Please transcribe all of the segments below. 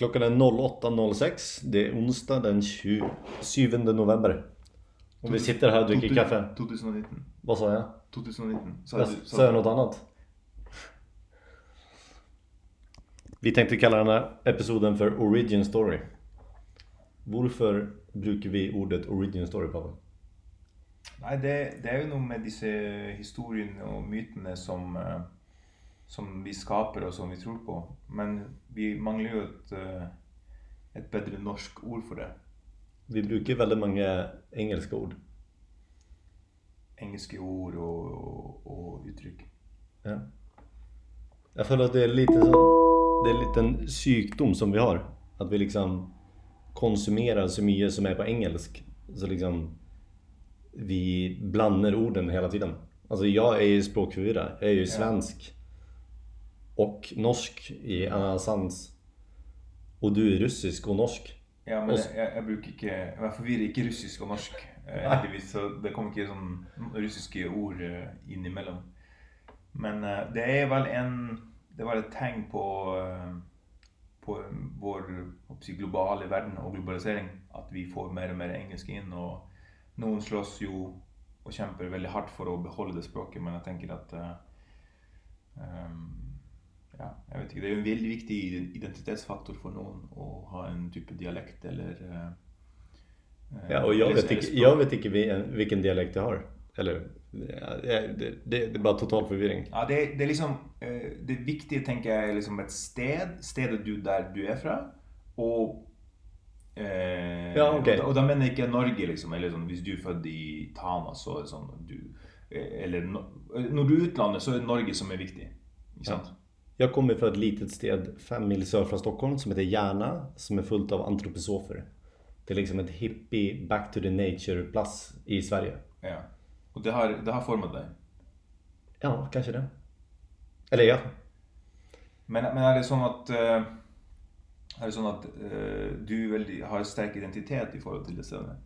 Klockan är 08.06. Det är onsdag den 27 november. Och vi sitter här och dricker kaffe. 2019. Vad sa jag? 2019. Sa Jag du- sa jag något annat? Vi tänkte kalla den här episoden för Origin Story. Varför brukar vi ordet Origin Story Pavel? Nei, det, det er jo noe med disse historiene og mytene som, eh, som vi skaper og som vi tror på. Men vi mangler jo et, eh, et bedre norsk ord for det. Vi brukar väldigt många engelska ord. Engelske ord og, og, og uttrykk. Ja. Jag följer att det är lite så, det är en liten sjukdom som vi har. Att vi liksom konsumerar så mycket som är på engelsk. Så liksom vi blandar orden hela tiden. Alltså jag är ju språkförvirrad. Jag är ju svensk. Och norsk i en sans. Och du är russisk och norsk. Ja, men Og jeg, bruker ikke Jeg forvirrer ikke russisk og norsk. eh, heldigvis, Så det kommer ikke sånn russiske ord eh, innimellom. Men eh, det er vel en Det var et tegn på på vår si, globale verden og globalisering at vi får mer og mer engelsk inn. Og noen slåss jo og kjemper veldig hardt for å beholde det språket, men jeg tenker at eh, ehm, ja, jeg vet ikke. Det jo en veldig viktig identitetsfaktor for noen å ha en type dialekt eller eh, eh, Ja, och jag vet inte, jag vet inte vi- vilken dialekt jag har. Eller, det, det, det är bara total förvirring. Ja, det, det er liksom eh, Det viktige, tenker jeg, er liksom et sted. Stedet du der du er fra. Og eh, Ja, ok. og, da, og da mener jeg ikke Norge, liksom. Eller sånn, hvis du er født i Tana, så er det sånn du eh, Eller no, når du er utlandet, så er det Norge som er viktig. Ikke sant? Jag kommer från ett litet sted fem mil söder från Stockholm som heter Järna som är fullt av antroposofer. Det är liksom ett hippie back to the nature plats i Sverige. Ja. Og det har, det har formet deg. Ja, kanske det. Eller ja. Men, men er det sånn at eh, Er det sånn at eh, du har sterk identitet i forhold til det stedet?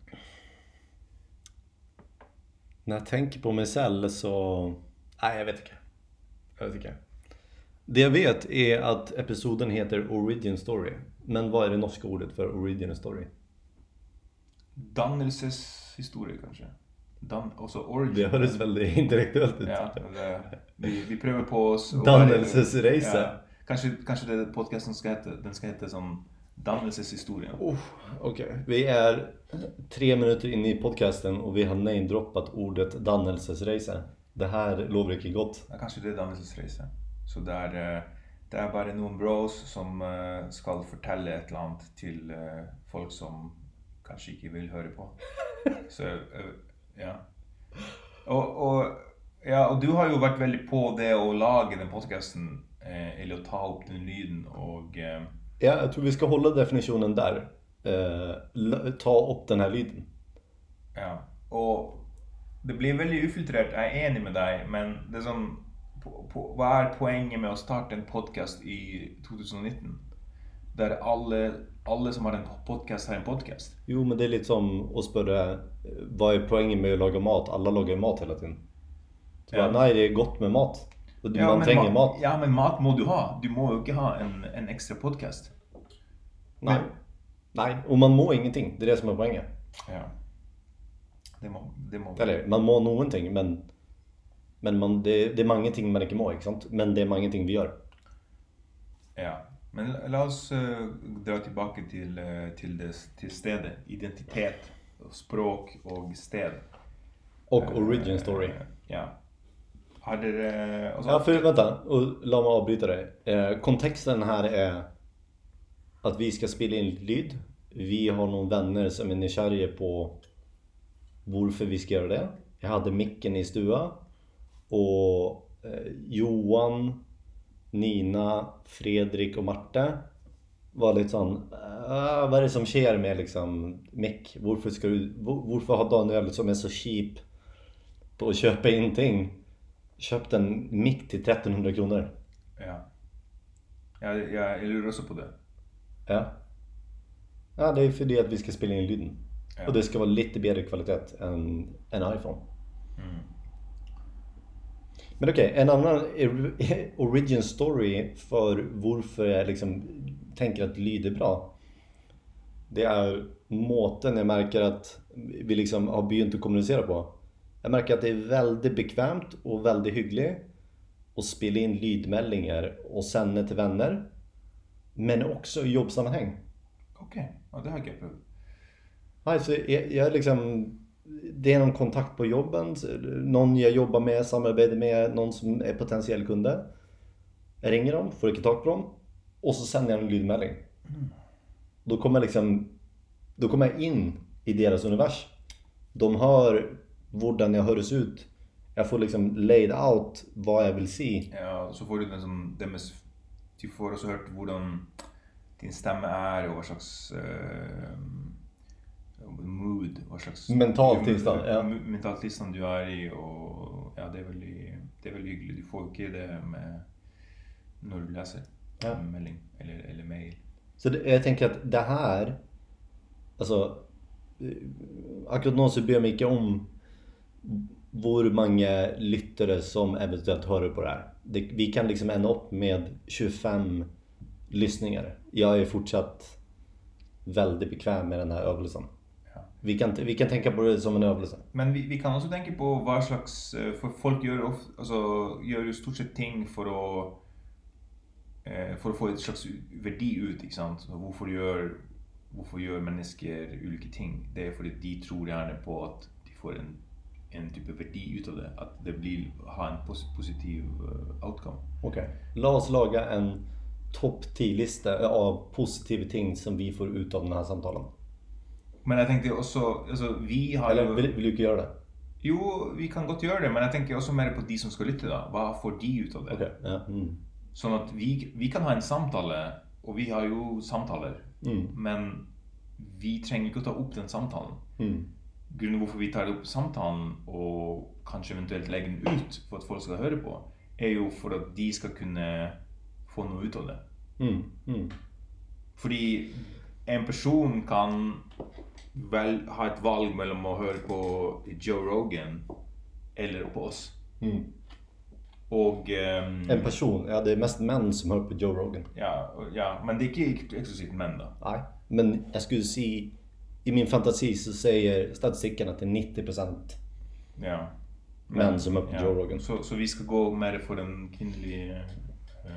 När jag tänker på mig själv så... Nej, jag vet inte. Jag vet inte. Det jag vet är att episoden heter Origin Story. Men vad är det norska ordet för Origin Story? Dannelseshistorie, kanskje? Dan, også origin. Det hördes väldigt intellektuellt ut. Ja, det, vi, vi prøver på oss Dannelsesreise. Ja. Kanskje, kanskje det podcasten skal hete Den skal hete sånn Dannelseshistorien. Oh, Okej, vi är tre minuter inne i podcasten och vi har namedroppat ordet dannelsesreise. Det här lovar inte gott. Ja, kanskje det er dannelsesreise. Så det er, eh, det er bare noen bros som eh, skal fortelle et eller annet til eh, folk som kanskje ikke vil høre på. Så ja. Og, og, ja, og du har jo vært veldig på det å lage den podcasten, eh, eller å ta opp den lyden og Ja, jag tror vi ska hålla definitionen där. Eh, l- ta upp den här lyden. Ja, og det blir veldig ufiltrert. Jeg er enig med deg, men det er sånn på, på, Hva er poenget med å starte en podkast i 2019? Der alle, alle som har en podkast, har en podkast? Jo, men det är lite som att spöra vad är poängen med att laga mat? Alla lagar ju mat hela tiden. Så Ja. bara, nej, det är gott med mat. Och man men tränger ma- mat. Ja, men mat må du ha. Du må jo ikke ha en, en ekstra podkast. Nej. Nej, och man mår ingenting. Det är det som är poängen. Ja. Det må, det må Eller, man mår någonting, men men man, det, det är många ting man inte mår, inte sant? Men det är många ting vi gör. Ja. Men la- la oss eh, dra tilbake til, eh, til, det, til stedet. Identitet, språk og sted. Och origin story. Eh, Ja. Har dere altså, Ja, för vänta, och låt mig avbryta dig. Eh, kontexten här är att vi ska spela in lyd. Vi har några vänner som är nykärliga på varför vi ska göra det. Jag hade micken i stua och eh, Johan, Nina, Fredrik och Marte var lite sån, "Ah, vad är det som sker med liksom mick? Varför ska du, var- varför har Daniel som är så cheap på att köpa in ting köpt en mick till 1300 kronor? Ja. Ja, jeg, jeg lurer også på det. Ja. Ja, det är för det att vi ska spela in lyden. Ja. Och det ska vara lite bättre kvalitet än en iPhone. Men okej, en annan origin story för varför jag liksom tänker att lyd är bra. Det är måten jag märker att vi liksom har begynt att kommunicera på. Jag märker att det är väldigt bekvämt och väldigt hyggligt att spela in lydmeldingar och sända till vänner. Men också i jobbsammanhang. Okej, ja, det har jag prövat. Alltså, jag, jag liksom, det är någon kontakt på jobben, någon jag jobbar med, samarbetar med, någon som är potentiell kunde. Jag ringer dem, får inte tag på dem och så sänder jag en lydmelding. Då kommer jag liksom, då kommer jag in i deras univers. De hör hurdan jag hörs ut. Jag får liksom laid out vad jag vill se. Ja, så får du den som, det mest, du får också hört hur din stämma är och vad slags eh, mood, vad slags Mental tillstånd, ja. mental tillstånd du är i och ja, det är väldigt, det är väldigt hyggligt. Du får inte det med när du läser Ja. melding eller, eller mail. Så det, jag tänker att det här, alltså, eh, akkurat nu så bryr jag inte om hur många lyttare som eventuellt hör på det här. Det, vi kan liksom ända upp med 25 lyssningar. Jag är fortsatt väldigt bekväm med den här övelsen. Vi kan, vi kan tänka på det som en övelse. Men vi, vi kan också tänka på vad slags, eh, för folk gör, of, alltså, gör ju stort sett ting för att eh, för att få ett slags värde ut, inte sant? Varför gör, varför gör människor olika ting? Det är för att de tror gärna på att de får en, en typ av värde utav det. Att det blir, ha en pos, positiv eh, outcome. Okej. Låt oss laga en topp 10-lista av positiva ting som vi får ut av den här samtalen. Men jag tänkte också, alltså vi har Eller ju... vill, vill du inte göra det? Jo, vi kan gott göra det, men jag tänker också mer på de som ska lyssna då. Vad får de ut av det? Okej. Ja. Mm. Så att vi, vi kan ha en samtal och vi har ju samtal. Mm. Men vi tränger inte att ta upp den samtalen. Mm. Grunden varför vi tar upp samtalen och kanske eventuellt lägger den ut för att folk ska höra på är ju för att de ska kunna få något ut av det. Mm. Mm. För en person kan väl ha ett val mellan att höra på Joe Rogan eller på oss. Mm. Och... ehm, En person, ja det är mest män som hör på Joe Rogan. Ja, ja, men det är inte exklusivt män då. Nej. Men jag skulle säga, i min fantasi så säger statistiken att det är 90% Ja. män som hör på ja. Joe Rogan. Så, så vi ska gå med det för den kvinnliga... eh,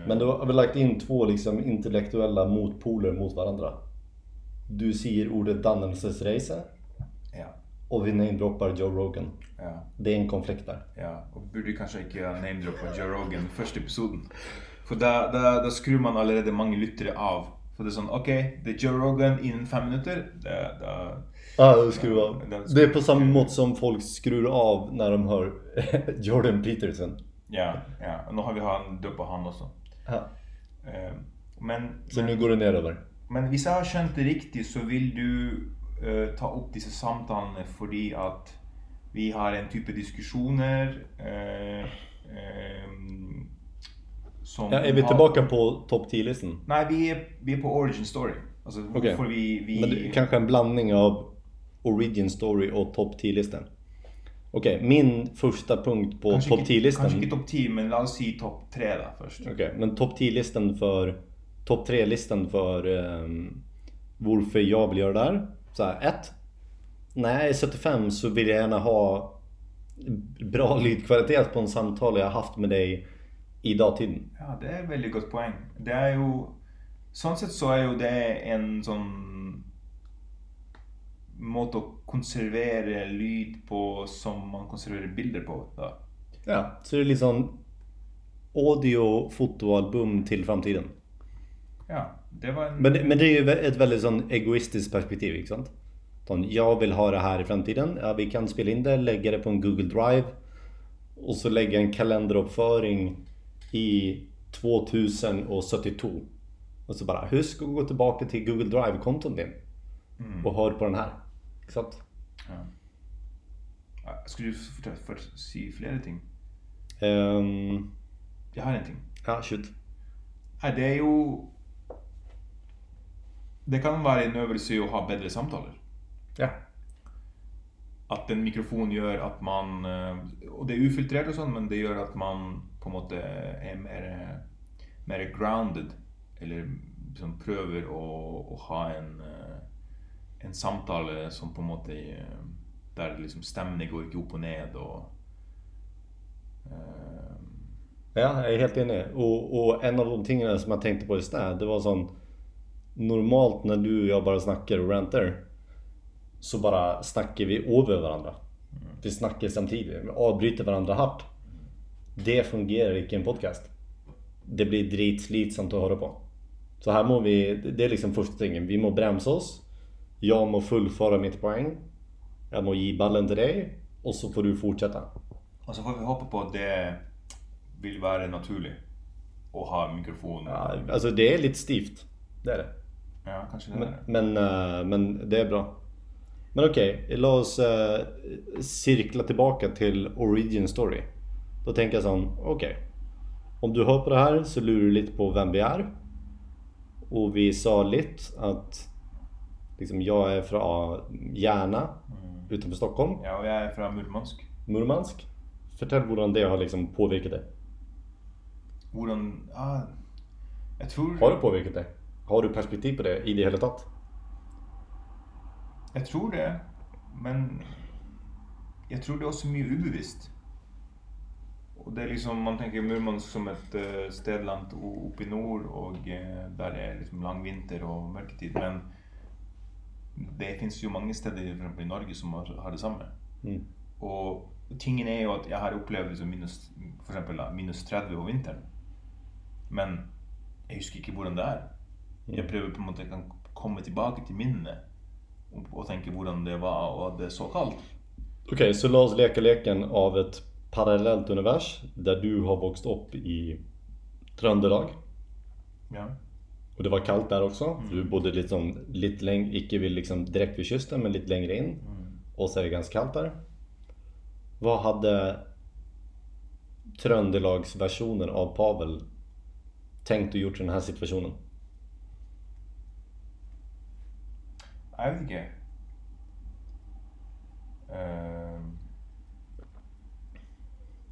Men då har vi lagt in två liksom intellektuella motpoler mot varandra. Du säger ordet dannelsesresa Ja, och vi namedroppar Joe Rogan. ja, Det är en konflikt där. ja. Och borde kanske inte namedroppa Joe Rogan första episoden. För där, där, där skruvar man allerede många lyttere av. För det är sån, okej, det är Joe Rogan inom fem minuter. Det, det, Ja, det skruvar av. Det är på samma mått som folk skruvar av när de hör Jordan Peterson. ja, ja. Och nu har vi han droppat han också. Ja. Eh, Men, Så men, nu går det nerover. Men hvis jeg har skjønt det riktig, så vil du eh, ta opp disse samtalene fordi at vi har en type diskusjoner eh, eh, som Ja, är vi har- på topp 10-listan? Nei, vi er, vi er på origin story. Altså hvorfor vi, vi Men det, kanske en blandning av Origin Story och topp 10-listan. Okej, min första punkt på Kanskje topp ikke- 10-listan. Kanskje ikke topp 10, men la oss si topp 3 da først. Okej, men topp 10-listan för Topp 3-listan för um, varför jag vill göra det här. Så här, 1. När jag är 75 så vill jag gärna ha bra lydkvalitet på en samtal jag har haft med dig i dagtiden. Ja, det er et veldig godt poeng. Det er jo Sånn sett så er jo det en sånn måte å konservere lyd på som man konserverer bilder på. Da. Ja, så det är liksom audio fotoalbum till framtiden. Ja, det var en Men, det- men det är ju ett väldigt sån egoistiskt perspektiv, inte sant? Jag vill ha det här i framtiden. Ja, vi kan spela in det, lägga det på en Google Drive och så lägga en kalenderuppföring i 2072. Och så bara, husk att gå tillbaka till Google Drive-konton din och hör på den här. Sant? ja. Ja, Skulle du fortelle for, si flere ting? Ehm, Jeg har en ting. ja, shoot. Det er jo Det kan være en øvelse i å ha bedre samtaler. Ja. At en mikrofon gjør at man eh, Og det er ufiltrert og sånn, men det gjør at man på en måte er mer, mer grounded. Eller liksom prøver å, å ha en, eh, en samtale som på en måte eh, Der liksom stemmene går ikke opp og ned og Ja, jag är helt enig. Och, och en av de tingene som jag tänkte på just där, det var sån Normalt när du och jag bara snackar och rantar Så bara snackar vi över varandra. Vi snackar samtidigt, vi avbryter varandra hårt. Det fungerar inte i en podcast. Det blir dritslitsamt att höra på. Så här må vi, det är liksom första tingen. Vi må bromsa oss. Jag må fullföra mitt poäng. Jag må ge ballen till dig. Och så får du fortsätta. Og så får vi håpe på at det vil være naturlig å ha mikrofon. Ja, alltså det är lite stivt. Det är det. Ja, kanskje det Men, men, eh, men det är bra. Men okej, låt oss eh, cirkla tillbaka till origin story. Då tänker jag sån, okej. Om du hör på det här så lurar du lite på vem vi är. Och vi sa lite att liksom, jag är från Järna utanför Stockholm, Ja, og jeg er fra Murmansk. Murmansk. Fortell hvordan det har liksom påvirket dig. Hvordan ah, Jeg tror Har det påvirket dig? Har du perspektiv på det i det hela tatt? Jeg tror det, men jeg tror det er også mye ubevisst. Og det er liksom, Man tenker Murmansk som et uh, oppe i nord, og eh, der er liksom lang vinter og mørketid. Men det fins jo mange steder for i Norge som har, har det samme. Mm. Og tingen er jo at jeg har opplevd liksom minus, for eksempel, da, minus 30 over vinteren. Men jeg husker ikke hvordan det er. Jeg prøver på en måte å komme tilbake til minnene og, og tenke hvordan det var og at det er så kaldt. Okej, så låt oss leka leken av ett parallellt univers där du har vuxit upp i Tröndelag. Ja. Och det var kallt där också. Du bodde liksom lite längre, icke vid liksom direkt vid kusten men lite längre in. Och så är det ganska kallt där. Vad hade Tröndelagsversionen av Pavel tänkt och gjort i den här situationen? Jeg vet ikke. Eh,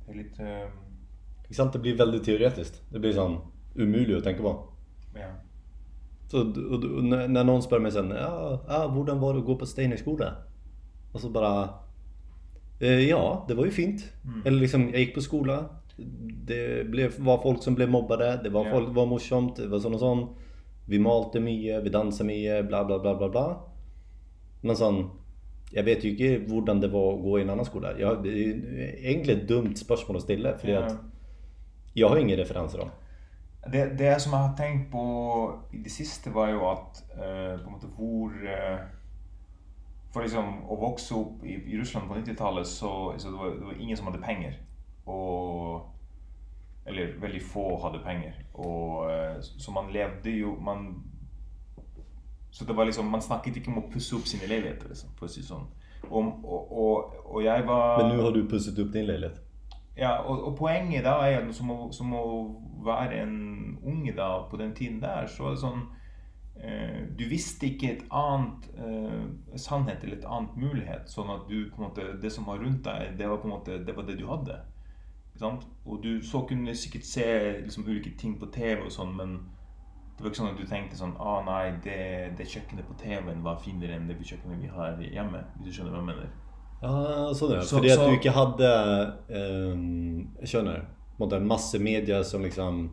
det litt eh, Ikke sant? Det blir väldigt teoretiskt. Det blir sån umulig att tänka på. Ja. Så när någon spör mig sen, ja, ja, hvordan var det att gå på Steinerskola? Och så bara, eh, ja, det var ju fint. Eller liksom, jag gick på skola. Det blev, var folk som blev mobbade, det var Ja. folk var morsomt, det var sån och sån. Vi malte mye, vi danset mye, bla bla bla bla bla. Men sånn, jeg vet jo ikke hvordan det var å gå i en annen skole. Jeg, det er egentlig et dumt spørsmål å stille, fordi Ja. jeg har ingen referanser da. Det, det som jeg har tenkt på i det siste, var jo at eh, på en måte hvor eh, For liksom å vokse opp i, i Russland på 90-tallet, så, så det, var, det var ingen som hadde penger. Og Eller veldig få hadde penger. Og, eh, så man levde jo man, Så det var liksom Man snakket ikke om å pusse opp sine leiligheter, liksom, for å si sånn. Og, og, og, og jeg var Men nå har du pusset opp din leilighet. ja, og, og poenget da er at som å, som å være en unge da på den tiden der, så var det sånn eh, Du visste ikke et annet eh, sannhet eller et annet mulighet. Sånn at du på en måte Det som var rundt deg, det var på en måte Det var det du hadde. Ikke sant? Og du så kunne sikkert se liksom, ulike ting på TV og sånn, men det var ikke sånn at du tenkte sånn Å nei, det, det kjøkkenet på TV-en var finere enn det kjøkkenet vi har hjemme. Hvis du skjønner hva jeg mener? Ja, sånn det. Så- Fordi at så- du ikke hadde um, Jeg skjønner. en måte Masse medier som liksom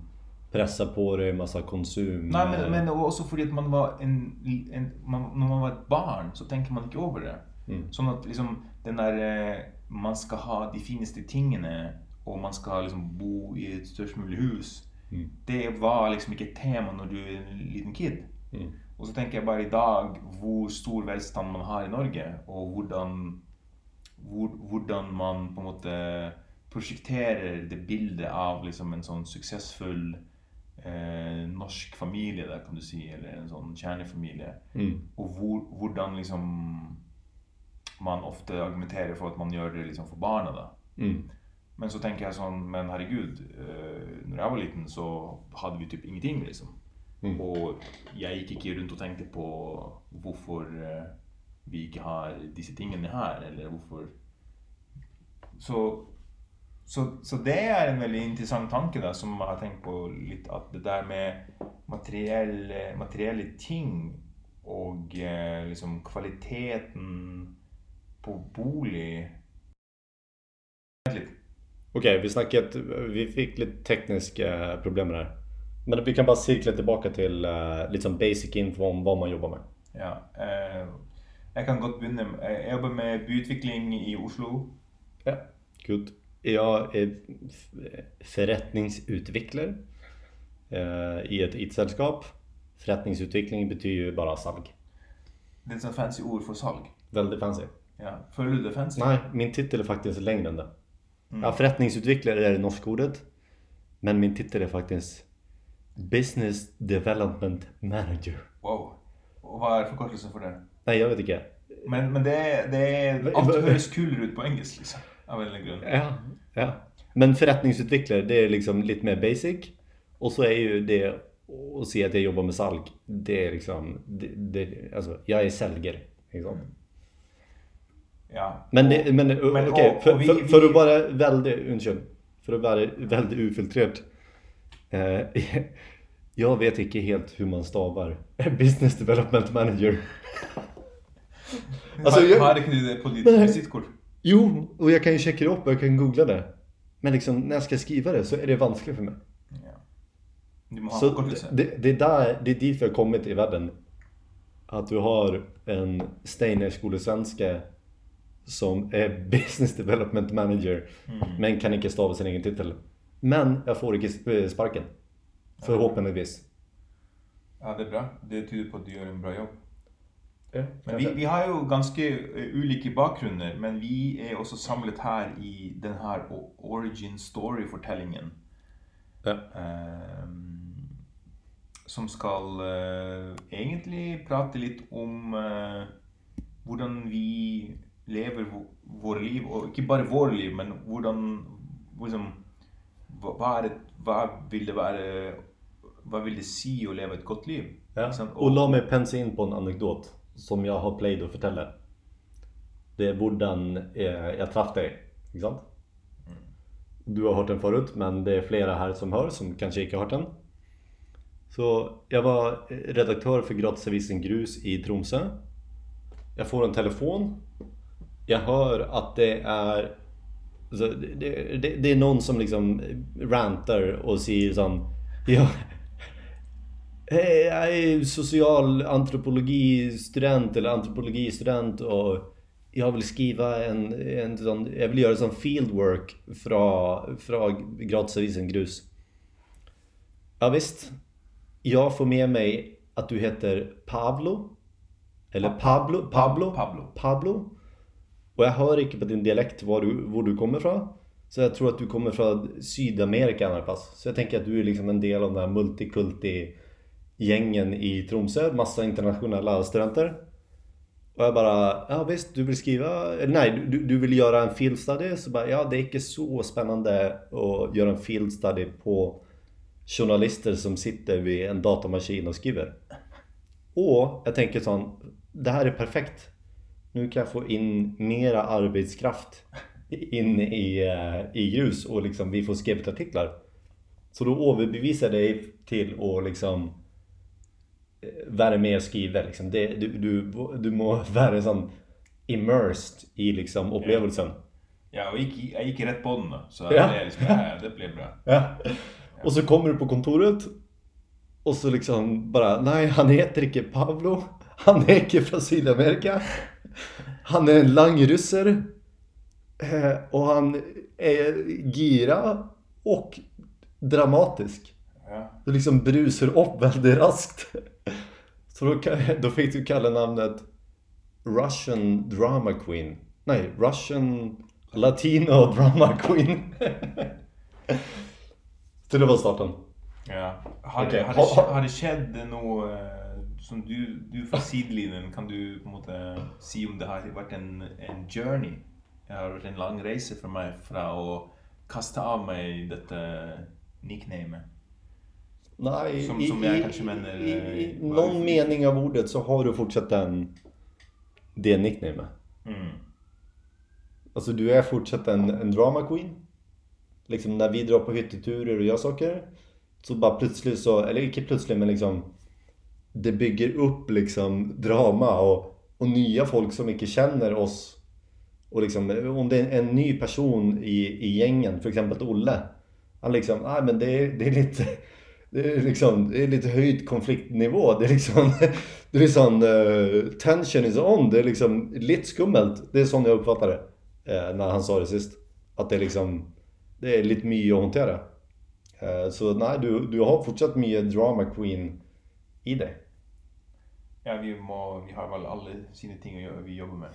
presser på deg, masse konsum. Nei, men, men også fordi at man var en, en man, Når man var et barn, så tenker man ikke over det. Mm. Sånn at liksom den der eh, Man skal ha de fineste tingene, og man skal liksom bo i et størst mulig hus. Mm. Det var liksom ikke et tema når du er en liten kid. Mm. Og så tenker jeg bare i dag hvor stor velstand man har i Norge, hvor, hvordan man på en måte prosjekterer det bildet av liksom en sånn suksessfull eh, norsk familie, der, kan du si, eller en sånn kjernefamilie. Mm. Hvor, hvordan liksom man ofte argumenterer for at man gjør det liksom for barna. da. Mm. Men så tenker jeg sånn, men herregud, eh, når jeg var liten, så hadde vi typ ingenting, liksom. Mm. Og jeg gikk ikke rundt og tenkte på hvorfor eh, vi ikke har disse tingene her, eller hvorfor Så Så, så det er en veldig interessant tanke da, som jeg har tenkt på litt. At det der med materielle, materielle ting og eh, liksom kvaliteten på bolig. Okej, vi snackat, vi fick lite tekniska problem med här. Men vi kan bara cirkla tillbaka till uh, lite som basic info om vad man jobbar med. Ja, eh, jeg kan godt begynne. Jeg jobber med byutvikling i Oslo. Ja, good. Jag är förrättningsutvecklare eh, i ett IT-sällskap. Förrättningsutveckling betyder ju bara salg. Det er et sånt fancy ord for salg. Väldigt fancy. Ja, Føler du det fancy? Nej, min titel är faktiskt längre än det. Ja, förrättningsutvecklare är det norska ordet. Men min titel är faktiskt Business Development Manager. Wow. Og hva er forkortelsen for det? Nej, jag vet inte. Men, men det, det er Alt høres kulere ut på engelsk, liksom. Av en grunn. Ja, ja. Men förrättningsutvecklare, det är liksom lite mer basic. Och så är ju det att se att jag jobbar med salg. Det är liksom, det, det, alltså, jag är säljare. Liksom. Ja. Men, det, men, men- okej, och- för, för, för att vara väldigt, unnskyld. För att vara väldigt ufiltrerat. Eh, jag vet inte helt hur man stavar Business Development Manager. Alltså, jag- har du det på ditt Nej. visittkort? Jo, och jag kan ju checka upp och jag kan googla det. Men liksom när jag ska skriva det så är det vanskligt för mig. Ja. Så det, det, är där, det är dit vi har kommit i världen. Att du har en Steiner-skolesvenska som är Business Development Manager men kan inte stava sin egen titel. Men jag får inte eh, sparken. Förhoppningsvis. Ja, det er bra. Det tyder på at du gjør en bra jobb. Ja, Men vi, vi har jo ganske eh, ulike bakgrunner, men vi er også samlet her i den her o- origin story-fortellingen. Ja. Ehm, som skal eh, egentlig prate litt om eh, hvordan vi lever våre liv. Og ikke bare våre liv, men hvordan liksom, hva, hva, er det, hva vil det være Hva vil det si å leve et godt liv? Ja. Sant? Och la mig pensa in på en anekdot som jag har played att fortälla. Det är hvordan eh, jag träffade dig. Inte sant? Du har hört den förut men det är flera här som hör som kanske inte har hört den. Så jag var redaktör för gratisavisen Grus i Tromsö. Jag får en telefon. Jag hör att det är så det, det, det är någon som liksom rantar och säger sån ja, Hej, jag är social antropologistudent eller antropologistudent och jag vill skriva en, en sån, jag vill göra sån fieldwork från, från gratisavisen Grus. Ja, visst. Jag får med mig att du heter Pablo. Eller Pablo. Pablo. Pablo. Pablo. Och jag hör inte på din dialekt var du, var du kommer ifrån. Så jag tror att du kommer från Sydamerika i. Så jag tänker att du är liksom en del av den här multikulti gängen i Tromsö. Massa internationella studenter. Och jag bara, ja visst du vill skriva, eller nej du, du vill göra en field study. Så bara, ja det är inte så spännande att göra en field study på journalister som sitter vid en datamaskin och skriver. Och jag tänker sån, det här är perfekt. Nu kan jag få in mera arbetskraft in i, eh, i grus och liksom vi får skriva artiklar. Så då överbevisar jag dig till att liksom eh, vara med och skriva liksom. Det, du, du, du må vara sån immersed i liksom upplevelsen. Ja, og jeg gikk, jeg gikk rett på den, da. Så Ja. det, liksom, ja, det ble bra. Ja. Och så kommer du på kontoret och så liksom bara, nej han heter inte Pablo. Han är inte från Sydamerika. Han är en langrusser. Eh, Och han är gira och dramatisk. Ja. Du liksom brusar upp väldigt raskt. Så då, då fick du kalla namnet Russian Drama Queen. Nej, Russian Latino Drama Queen. Så det var starten. Ja. Har, Ok. det, har, det, skje- eh, som du, du fra sidelinjen Kan du på en måte si om det har vært en, en journey? Det har vært en lang reise for meg fra å kaste av meg dette nicknamet. Nej, Som- i, som jag i, kanske menar, i, eh, i vad någon vi- mening av ordet så har du fortsatt den, det nicknamet. Mm. Alltså du är fortsatt en, en drama queen. liksom när vi drar på hytteturer och gör saker så bara plötsligt så, eller inte plötsligt men liksom det bygger upp liksom drama och, och nya folk som inte känner oss och liksom, om det är en ny person i, i gängen, för exempel Olle. Han liksom, nej men det är, det är lite det är liksom, det är lite höjd konfliktnivå. Det är liksom, det är sån, uh, tension is on. Det är liksom lite skummelt. Det är sån jag uppfattar det. Uh, när han sa det sist. Att det är liksom, det är lite mycket att hantera. Uh, så nej, du, du har fortsatt mycket drama queen i dig. Ja, vi, må, vi har väl alla sina ting vi jobbar med.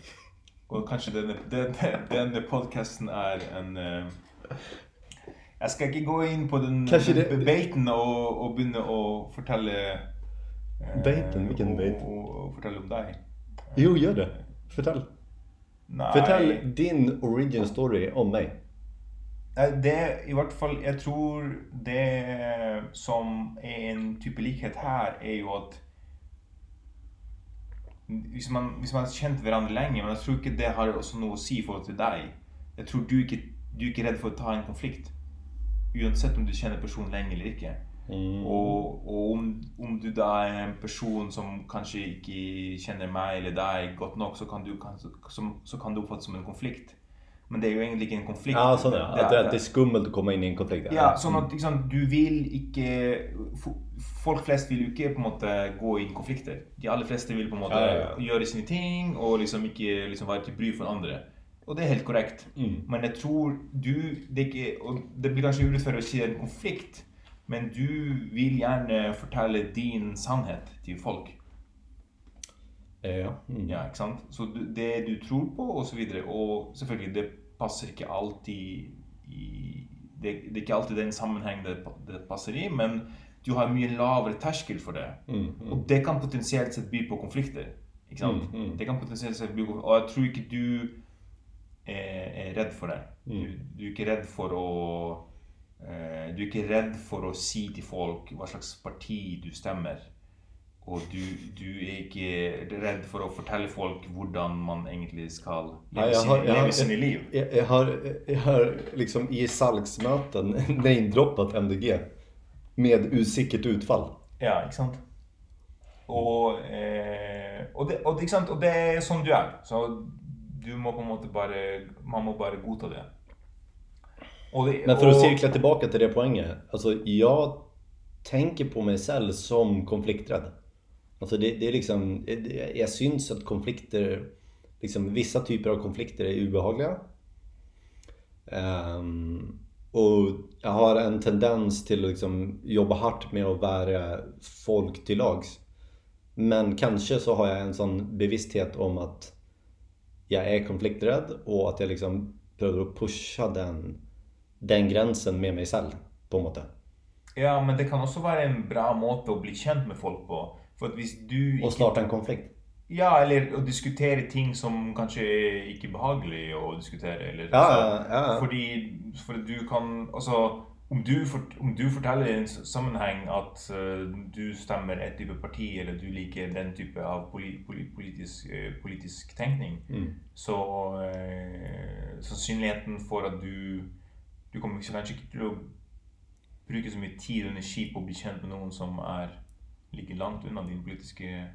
Och kanske den, den, den podcasten är en... Uh, jag ska inte gå in på den, den det- baiten och, och börja och fortälla... eh, Baiten? Vilken och, bait? Och, och fortälla om dig. Jo, gör det. Nej, Förtäll din origin story om mig. Det i vart fall, jag tror det som är en typ av likhet här är ju att Hvis man, hvis man har känt varandra länge, men jag tror inte det har också något att säga för till dig. Jag tror du inte du är inte rädd för att ta en konflikt. Oavsett om du känner personen länge eller inte. Mm. Och, och om, om du då är en person som kanske inte känner mig eller dig gott nog så kan du, som, så kan du uppfattas som en konflikt. Men det är ju egentligen en konflikt. Ja, sån, Det- ja. det- Att, det, att det är skummelt att komma in i en konflikt. Ja, sånn at liksom, du vil ikke fo- Folk flest vil jo ikke på en måte gå inn i konflikter. De aller fleste vil på en måte Ja, gjøre sine ting og liksom ikke liksom være til bry for andre. Og det er helt korrekt. Mm. Men jeg tror du det, er ikke, og det blir kanskje urettferdig å si er en konflikt, men du vil gjerne fortelle din sannhet til folk. Ja. Mm. Ja, ikke sant? Så du, det du tror på, og så. Og selvfølgelig, det passer ikke alltid i det, det er ikke alltid den sammenheng det, det passer i, men du har mye lavere terskel for det. Mm, mm. Og det kan potensielt sett by på konflikter. Ikke sant? Mm, mm. Det kan potensielt sett by på Og jeg tror ikke du er, er redd for det. Du, Mm. du er ikke redd for å eh, Du er ikke redd for å si til folk hva slags parti du stemmer. Og du, du er ikke redd for å fortelle folk hvordan man egentlig skal leve, jag sine, liv. Jag, jag, har, jag har liksom i Salksmöten namedroppat MDG. Med usikkert utfall. Ja, ikke sant? Og, eh, og, det, og, ikke sant? og det er sånn du er. Så du må på en måte bare Man må bare godta det. Det Men för att og- cirkla tillbaka till det poängen. Alltså jag tänker på mig själv som konflikträdd. Alltså det, det är liksom, det- jag syns att konflikter, liksom vissa typer av konflikter är obehagliga. Um, och jag har en tendens till att liksom jobba hårt med att vara folk till lags. Men kanske så har jag en sån bevissthet om att jag är konflikträdd och att jag liksom behöver pusha den, den gränsen med mig själv på en måte. Ja, men det kan också vara en bra måte att bli känd med folk på. For at hvis du Och starta en konflikt. Ja, eller å diskutere ting som kanskje er ikke behagelig å diskutere. Eller, Ja, ja, ja. Fordi for at du kan Altså, om du, fort, om du forteller i en s- sammenheng at eh, du stemmer et type parti, eller du liker den type av poli, poli, politisk, eh, politisk tenkning, Mm. så eh, sannsynligheten for at du Du kommer kanskje ikke til å bruke så mye tid og energi på å bli kjent med noen som er like langt unna din politiske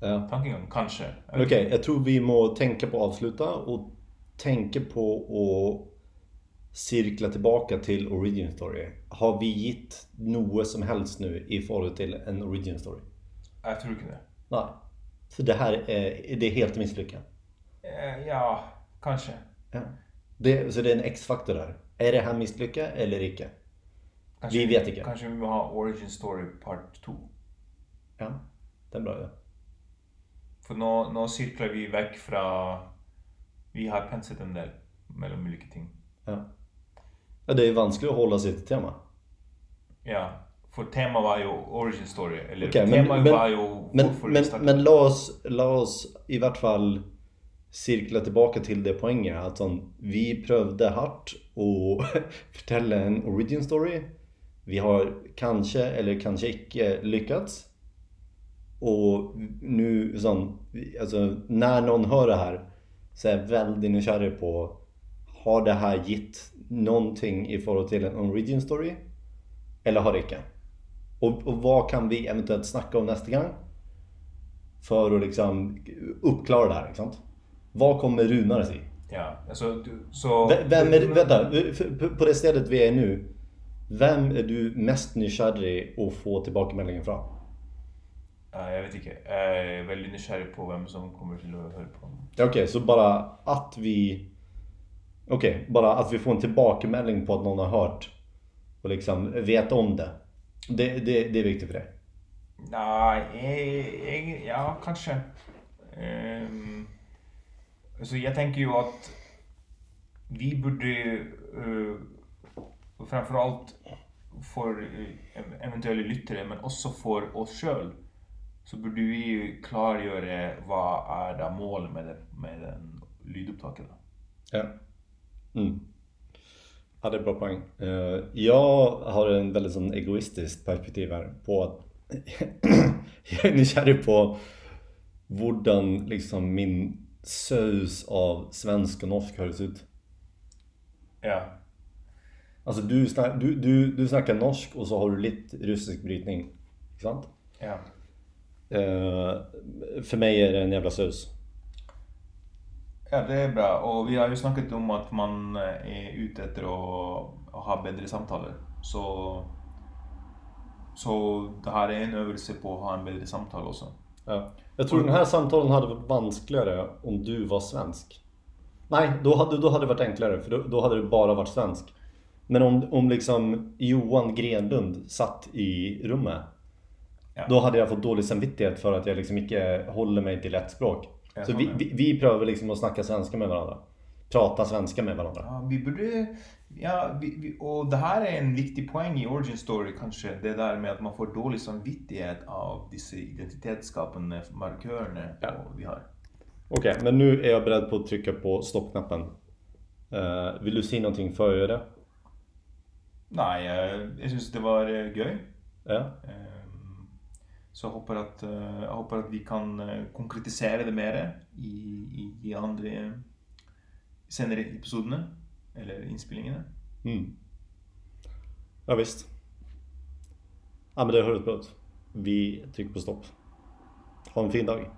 Ja. tankegang. Kanskje. Okej, jag tror vi må tänka på att avsluta och tänka på att cirkla tillbaka till origin story. Har vi gett något som helst nu i förhållande till en origin story? Jeg tror ikke det. Nej. Så det här är, det är helt misslyckat? Eh, Ja, kanskje. Ja. Det, så det är en X-faktor där. Är det här misslyckat eller icke? Kanskje Vi vet ikke. Kanskje vi må ha origin story part to. Ja, det är en bra idé. For nå, nå sirkler vi vekk fra Vi har penset en del mellom ulike ting. Ja. ja, det är vanskligt att hålla sig till tema. Ja, for temaet var jo origin story. Eller men- temaet men- var jo Men, men, men la, oss, la oss i vart fall cirkla tillbaka till det poängen. Att sån, vi prövade hårt och förtälla en origin story. Vi har kanske eller kanske icke lyckats. Och nu sån, alltså, när någon hör det här så är jag väldigt nykärrig på Har det här gett någonting i förhållande till en origin story? Eller har det inte? Och, och vad kan vi eventuellt snacka om nästa gång? För att liksom uppklara det här, inte sant? Vad kommer Runar sig? Ja, alltså, så... Vem är, vänta, på det stället vi är nu. Vem är du mest nyfiken att få tillbakemeldingen från? Ja, jag vet inte. Jag är väldigt nykär på vem som kommer till att höra på. Okej, så bara att vi... Okej, bara att vi får en tillbakemelding på att någon har hört och liksom vet om det. Det, det, det är viktigt för dig. Nej, ja, kanske. Um, alltså jag tänker ju att vi borde uh, framförallt för uh, eventuella lyttere, men också för oss själva, så borde vi ju klargöra vad är det målet med, det, med den lydupptaket. då. Ja. Mm. Ja, det är bra poäng. Eh, Jag har en väldigt sån egoistisk perspektiv här på att jag är nykär på hvordan liksom min sös av svensk och norsk hörs ut. Ja. Alltså du, snack, du, du, du snackar norsk och så har du lite rysk brytning. Inte sant? Ja. Eh, för mig är det en jävla sus. Ja, det är bra. Och vi har ju snackat om att man är ute efter att, ha bättre samtal. Så, så det här är en övelse på att ha en bättre samtal också. Ja. Jag tror den här samtalen hade varit vanskligare om du var svensk. Nej, då hade, då hade det varit enklare för då, då hade det bara varit svensk. Men om, om liksom Johan Grenlund satt i rummet. Ja. Då hade jag fått dålig samvittighet för att jag liksom inte håller mig till ett språk. Jag Så vi, vi, vi prövar liksom att snacka svenska med varandra. Prata svenska med varandra. Ja, vi borde... Ja, vi, och det här är en viktig poäng i Origin Story kanske. Det där med att man får dålig samvittighet av dessa identitetsskapande markörerna Ja. vi har. Okej, men nu är jag beredd på att trycka på stoppknappen. Eh, vill du säga någonting före det? Nej, jag, jag syns det var eh, göj. Ja. Ehm, Så jag hoppas att, eh, jag hoppas att vi kan eh, konkretisera det mer i, i, i andra senare episoderna. Eller inspelningarna. Mm. Ja, visst. Ja men det hörs bra ut. Vi trycker på stopp. Ha en fin dag.